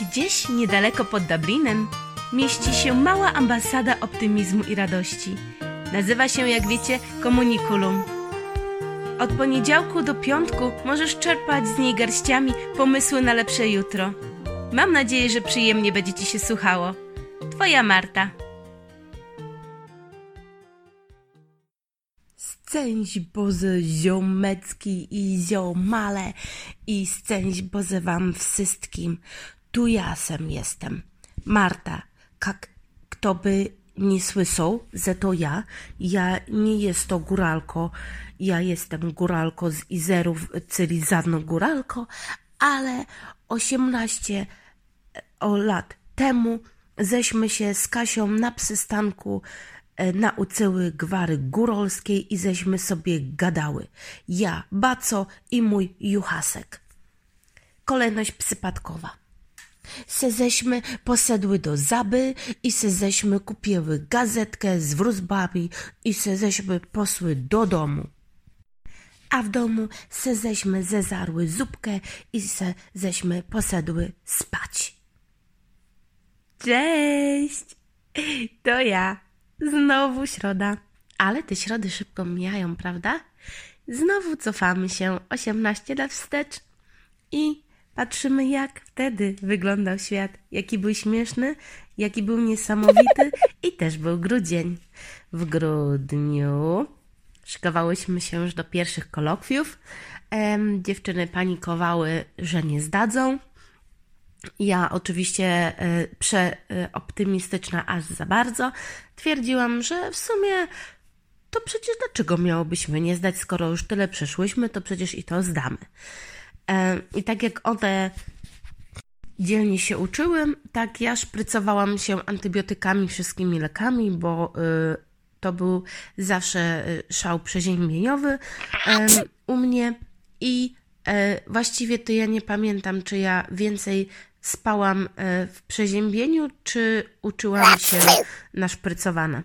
Gdzieś niedaleko pod Dublinem mieści się mała ambasada optymizmu i radości. Nazywa się, jak wiecie, Komunikulum. Od poniedziałku do piątku możesz czerpać z niej garściami pomysły na lepsze jutro. Mam nadzieję, że przyjemnie będzie Ci się słuchało. Twoja Marta. Szczęść Boże ziomecki i ziomale i szczęść Boże wam wszystkim. Tu ja sam jestem. Marta, jak kto by nie słyszał, że to ja, ja nie jest to góralko, ja jestem góralko z Izerów, czyli żadną góralko, ale 18 o lat temu ześmy się z Kasią na przystanku e, nauczyły gwary góralskiej i ześmy sobie gadały. Ja, Baco i mój Juchasek. Kolejność przypadkowa. Se ześmy posedły do Zaby i se ześmy kupiły gazetkę z wróżbami i se ześmy posły do domu. A w domu se ześmy zezarły zupkę i se ześmy posedły spać. Cześć! To ja. Znowu środa. Ale te środy szybko mijają, prawda? Znowu cofamy się 18 lat wstecz i patrzymy, jak wtedy wyglądał świat. Jaki był śmieszny, jaki był niesamowity i też był grudzień. W grudniu szykowałyśmy się już do pierwszych kolokwiów. Em, dziewczyny panikowały, że nie zdadzą. Ja oczywiście e, przeoptymistyczna aż za bardzo twierdziłam, że w sumie to przecież dlaczego miałobyśmy nie zdać, skoro już tyle przeszłyśmy, to przecież i to zdamy. E, I tak jak one dzielnie się uczyły, tak ja szprycowałam się antybiotykami, wszystkimi lekami, bo y, to był zawsze y, szał przeziębieniowy u mnie i e, właściwie to ja nie pamiętam, czy ja więcej spałam e, w przeziębieniu, czy uczyłam się naszprycowane.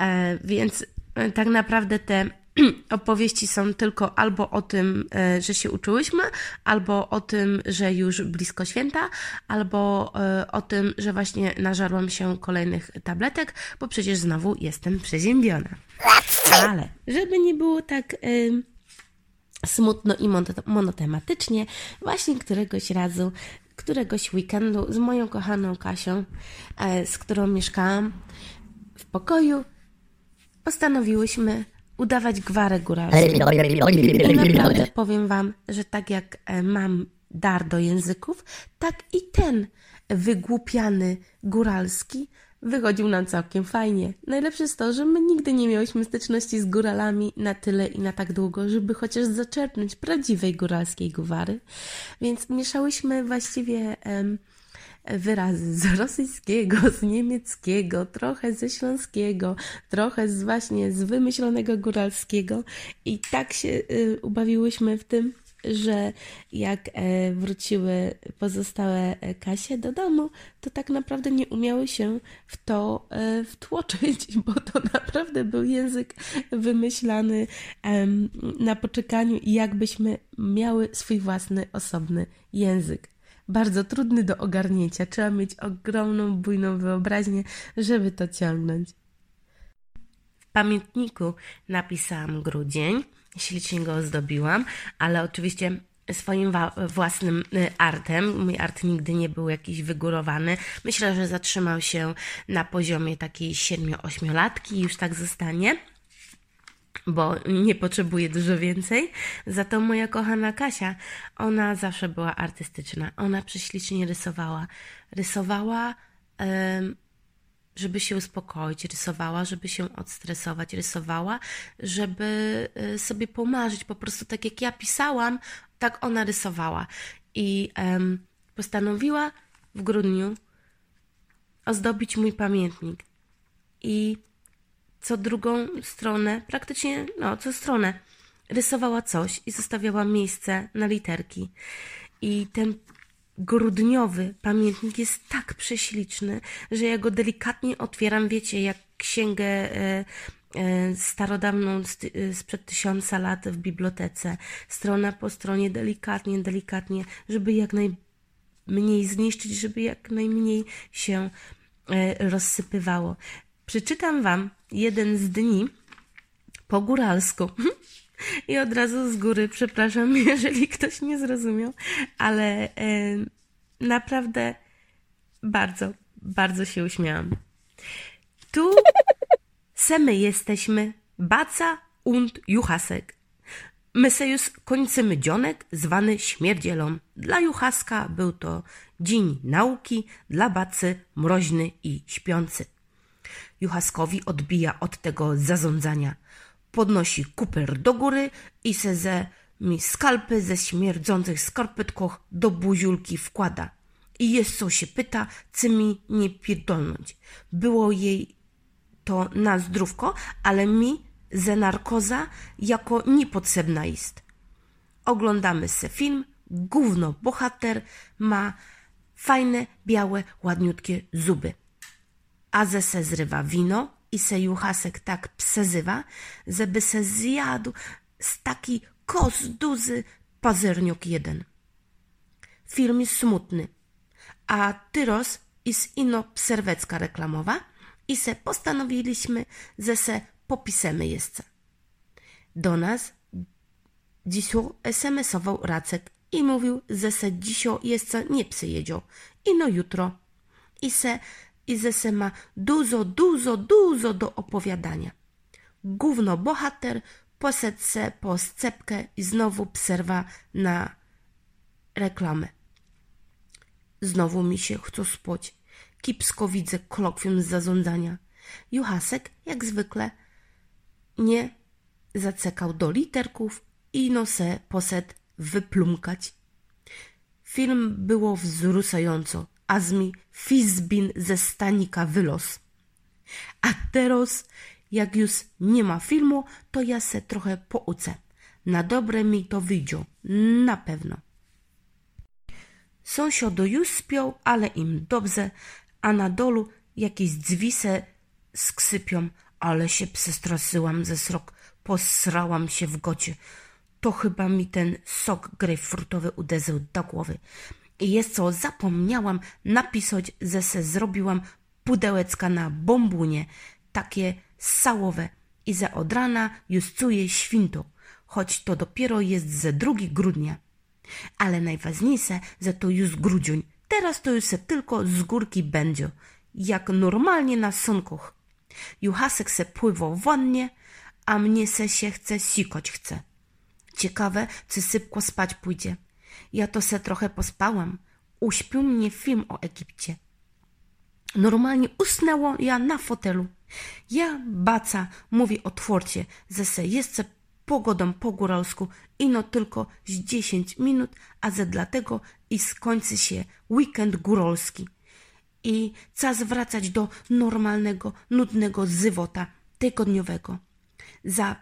E, więc tak naprawdę te opowieści są tylko albo o tym, że się uczyłyśmy, albo o tym, że już blisko święta, albo o tym, że właśnie nażarłam się kolejnych tabletek, bo przecież znowu jestem przeziębiona. Ale żeby nie było tak smutno i monotematycznie, właśnie któregoś razu któregoś weekendu z moją kochaną Kasią, e, z którą mieszkałam w pokoju, postanowiłyśmy udawać gwarę góralską. Powiem Wam, że tak jak e, mam dar do języków, tak i ten wygłupiany góralski wychodził nam całkiem fajnie. Najlepsze jest to, że my nigdy nie miałyśmy styczności z góralami na tyle i na tak długo, żeby chociaż zaczerpnąć prawdziwej góralskiej gwary. Więc mieszałyśmy właściwie em, wyrazy z rosyjskiego, z niemieckiego, trochę ze śląskiego, trochę z właśnie z wymyślonego góralskiego i tak się y, ubawiłyśmy w tym, że jak e, wróciły pozostałe e, Kasie do domu, to tak naprawdę nie umiały się w to e, wtłoczyć, bo to naprawdę był język wymyślany na poczekaniu i jakbyśmy miały swój własny, osobny język. Bardzo trudny do ogarnięcia. Trzeba mieć ogromną, bujną wyobraźnię, żeby to ciągnąć. W pamiętniku napisałam grudzień ślicznie go ozdobiłam, ale oczywiście swoim własnym y, artem. Mój art nigdy nie był jakiś wygórowany. Myślę, że zatrzymał się na poziomie takiej 7-8 latki i już tak zostanie. Bo nie potrzebuje dużo więcej. Za to moja kochana Kasia, ona zawsze była artystyczna. Ona prześlicznie rysowała. Rysowała żeby się uspokoić, rysowała, żeby się odstresować, rysowała, żeby y, sobie pomarzyć. Po prostu tak jak ja pisałam, tak ona rysowała. I postanowiła w grudniu ozdobić mój pamiętnik. I co drugą stronę, praktycznie, no, co stronę, rysowała coś i zostawiała miejsce na literki. I ten grudniowy pamiętnik jest tak prześliczny, że ja go delikatnie otwieram, wiecie, jak księgę e, e, starodawną e, sprzed tysiąca lat w bibliotece. Strona po stronie, delikatnie, delikatnie, żeby jak naj mniej zniszczyć, żeby jak najmniej się e, rozsypywało. Przeczytam Wam jeden z dni po góralsku. I od razu z góry przepraszam, jeżeli ktoś nie zrozumiał, ale e, naprawdę bardzo, bardzo się uśmiałam. Tu semy jesteśmy, Baca und Juchasek. My se już kończymy dzionek zwany śmierdzielą. Dla Juchaska był to dzień nauki, dla Bacy mroźny i śpiący. Juchaskowi odbija od tego zarządzania. Podnosi kuper do góry i se ze mi skalpy ze śmierdzących skarpetkoch do buziulki wkłada. I jest co się pyta, czy mi nie pierdolnąć. Było jej to na zdrówko, ale mi ze narkoza jako niepotrzebna jest. Oglądamy se film, gówno bohater ma fajne, białe, ładniutkie zuby. A ze se zrywa wino i se juchasek tak psezywa, żeby se zjadł z taki kos duzy pazerniok jeden. Film jest smutny, a tyros jest ino pserwecka reklamowa i se postanowiliśmy, że se popisemy jeszcze. Do nas dzisiu SMS-ował Racek i mówił, że se dzisio jeszcze nie przyjedzie. I no jutro. I se, i ze se ma dużo, dużo, dużo do opowiadania. Gówno bohater posedł se po scepkę i znowu pserwa na reklamę. Znowu mi się chce spać. Kipsko widzę kolokwium z zarządzania. Juhasek, jak zwykle, nie zacekał do literków i no se posed wyplumkać. Film było wzruszająco, a mi fizbin ze stanika wylos. A teraz, jak już nie ma filmu, to ja se trochę pouczę. Na dobre mi to wyjdzie, na pewno. Sąsiado już spią, ale im dobrze, a na dolu jakieś dzwise skrzypią, ale się przestraszyłam ze srok, posrałam się w gocie. To chyba mi ten sok grejpfrutowy uderzył do głowy. Jest co, zapomniałam napisać, że se zrobiłam pudełecka na bombunie, takie sałowe i za od rana już czuję święto, choć to dopiero jest ze 2 grudnia. Ale najważniejsze, że to już grudzień, teraz to już se tylko z górki będzie, jak normalnie na sonkoch. Juhasek se pływał w wannie, a mnie se się chce sikać chce. Ciekawe, czy sypko spać pójdzie. Ja to se trochę pospałam. Uśpił mnie film o Egipcie. Normalnie usnęło ja na fotelu. Ja, baca, mówi otworcie, że se jest pogodą po góralsku ino tylko z dziesięć minut, a ze dlatego i skończy się weekend góralski i czas wracać do normalnego, nudnego zywota tygodniowego. Za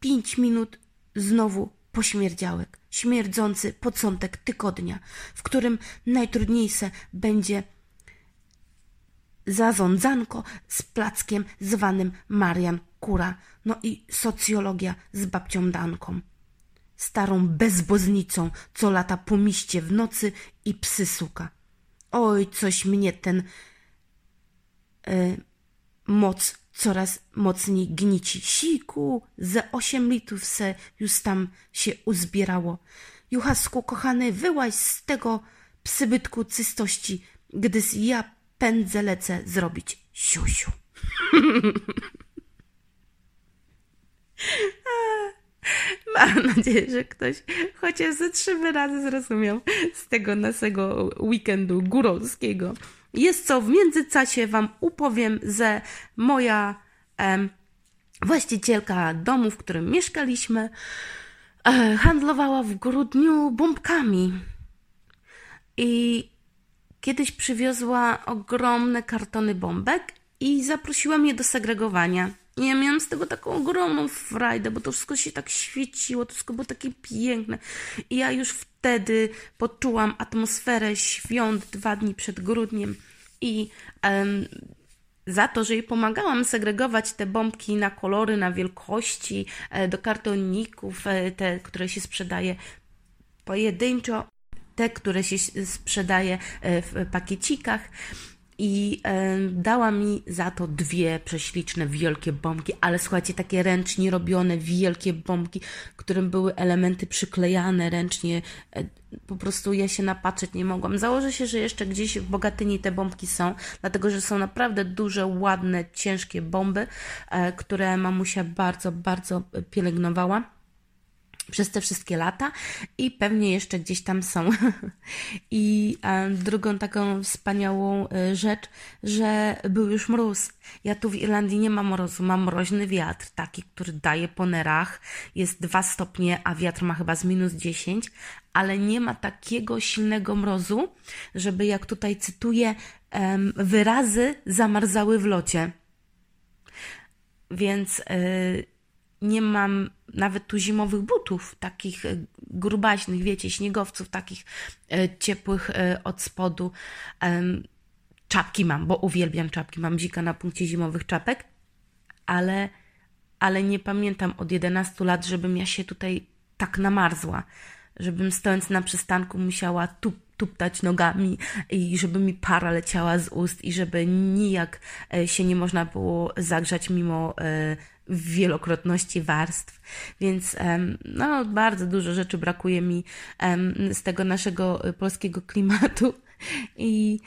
pięć minut znowu pośmierdziałek, śmierdzący początek tygodnia, w którym najtrudniejsze będzie zarządzanko z plackiem zwanym Marian Kura, no i socjologia z babcią Danką. Starą bezboznicą, co lata po miście w nocy i psy suka. Oj, coś mnie ten e, moc coraz mocniej gnici. Siku, ze osiem litrów se już tam się uzbierało. Juchasku, kochany, wyłaź z tego psybytku cystości, gdyż ja pędzę lecę zrobić siusiu. Mam nadzieję, że ktoś chociaż ze trzy razy zrozumiał z tego naszego weekendu góralskiego. Jest co, w międzyczasie Wam upowiem, że moja właścicielka domu, w którym mieszkaliśmy, e, handlowała w grudniu bombkami. I kiedyś przywiozła ogromne kartony bombek i zaprosiła mnie do segregowania. I ja miałam z tego taką ogromną frajdę, bo to wszystko się tak świeciło, to wszystko było takie piękne. I ja już wtedy poczułam atmosferę świąt dwa dni przed grudniem i za to, że jej pomagałam segregować te bombki na kolory, na wielkości, e, do kartoników, e, te, które się sprzedaje pojedynczo, te, które się sprzedaje w pakiecikach i e, dała mi za to dwie prześliczne, wielkie bombki, ale słuchajcie, takie ręcznie robione, wielkie bombki, którym były elementy przyklejane ręcznie. E, po prostu ja się napatrzeć nie mogłam. Założę się, że jeszcze gdzieś w Bogatyni te bombki są, dlatego że są naprawdę duże, ładne, ciężkie bomby, e, które mamusia bardzo, bardzo pielęgnowała przez te wszystkie lata i pewnie jeszcze gdzieś tam są. I drugą taką wspaniałą e, rzecz, że był już mróz. Ja tu w Irlandii nie mam mrozu, mam mroźny wiatr, taki, który daje po nerach. Jest 2 stopnie, a wiatr ma chyba z minus 10, ale nie ma takiego silnego mrozu, żeby jak tutaj cytuję, wyrazy zamarzały w locie. Więc yy, nie mam nawet tu zimowych butów, takich e, grubaśnych, wiecie, śniegowców, takich e, ciepłych e, od spodu. Czapki mam, bo uwielbiam czapki. Mam dzika na punkcie zimowych czapek, ale, ale nie pamiętam od 11 lat, żebym ja się tutaj tak namarzła, żebym stojąc na przystanku musiała tup, tuptać nogami i żeby mi para leciała z ust i żeby nijak się nie można było zagrzać mimo wielokrotności warstw, więc no, bardzo dużo rzeczy brakuje mi z tego naszego e, polskiego klimatu i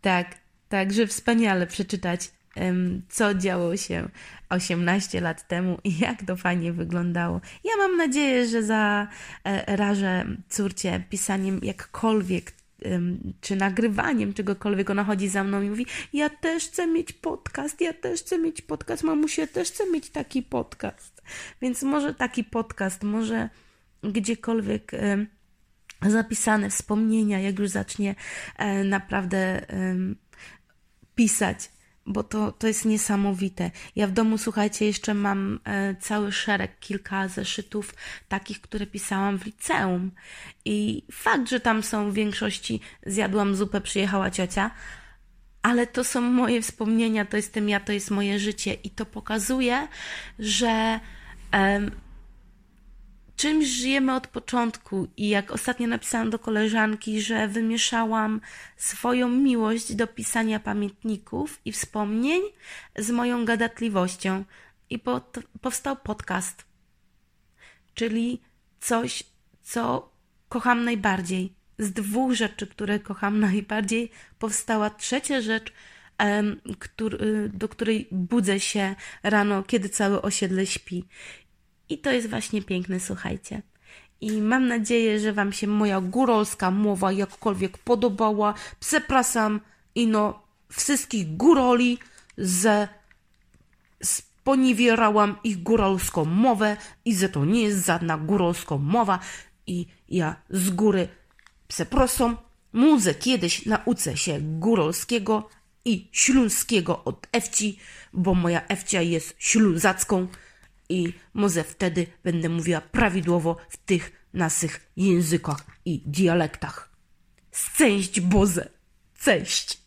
tak, także wspaniale przeczytać, co działo się 18 lat temu i jak to fajnie wyglądało. Ja mam nadzieję, że za e, córcie pisaniem jakkolwiek czy nagrywaniem czegokolwiek, ona chodzi za mną i mówi, ja też chcę mieć podcast, ja też chcę mieć podcast, mamusia też chcę mieć taki podcast. Więc może taki podcast, może gdziekolwiek zapisane wspomnienia, jak już zacznie e, naprawdę pisać bo to, to jest niesamowite. Ja w domu, słuchajcie, jeszcze mam e, cały szereg, kilka zeszytów takich, które pisałam w liceum. I fakt, że tam są w większości zjadłam zupę, przyjechała ciocia, ale to są moje wspomnienia, to jestem ja, to jest moje życie i to pokazuje, że czymś żyjemy od początku i jak ostatnio napisałam do koleżanki, że wymieszałam swoją miłość do pisania pamiętników i wspomnień z moją gadatliwością i po, powstał podcast, czyli coś, co kocham najbardziej. Z dwóch rzeczy, które kocham najbardziej, powstała trzecia rzecz, do której budzę się rano, kiedy całe osiedle śpi. I to jest właśnie piękne, słuchajcie. I mam nadzieję, że Wam się moja górolska mowa jakkolwiek podobała. Przepraszam ino wszystkich góroli, że sponiewierałam ich góralską mowę i że to nie jest żadna góralska mowa i ja z góry przepraszam. Muze kiedyś nauczę się góralskiego i śląskiego od Ewci, bo moja Ewcia jest ślązacką i może wtedy będę mówiła prawidłowo w tych naszych językach i dialektach. Szczęść Boże! Cześć!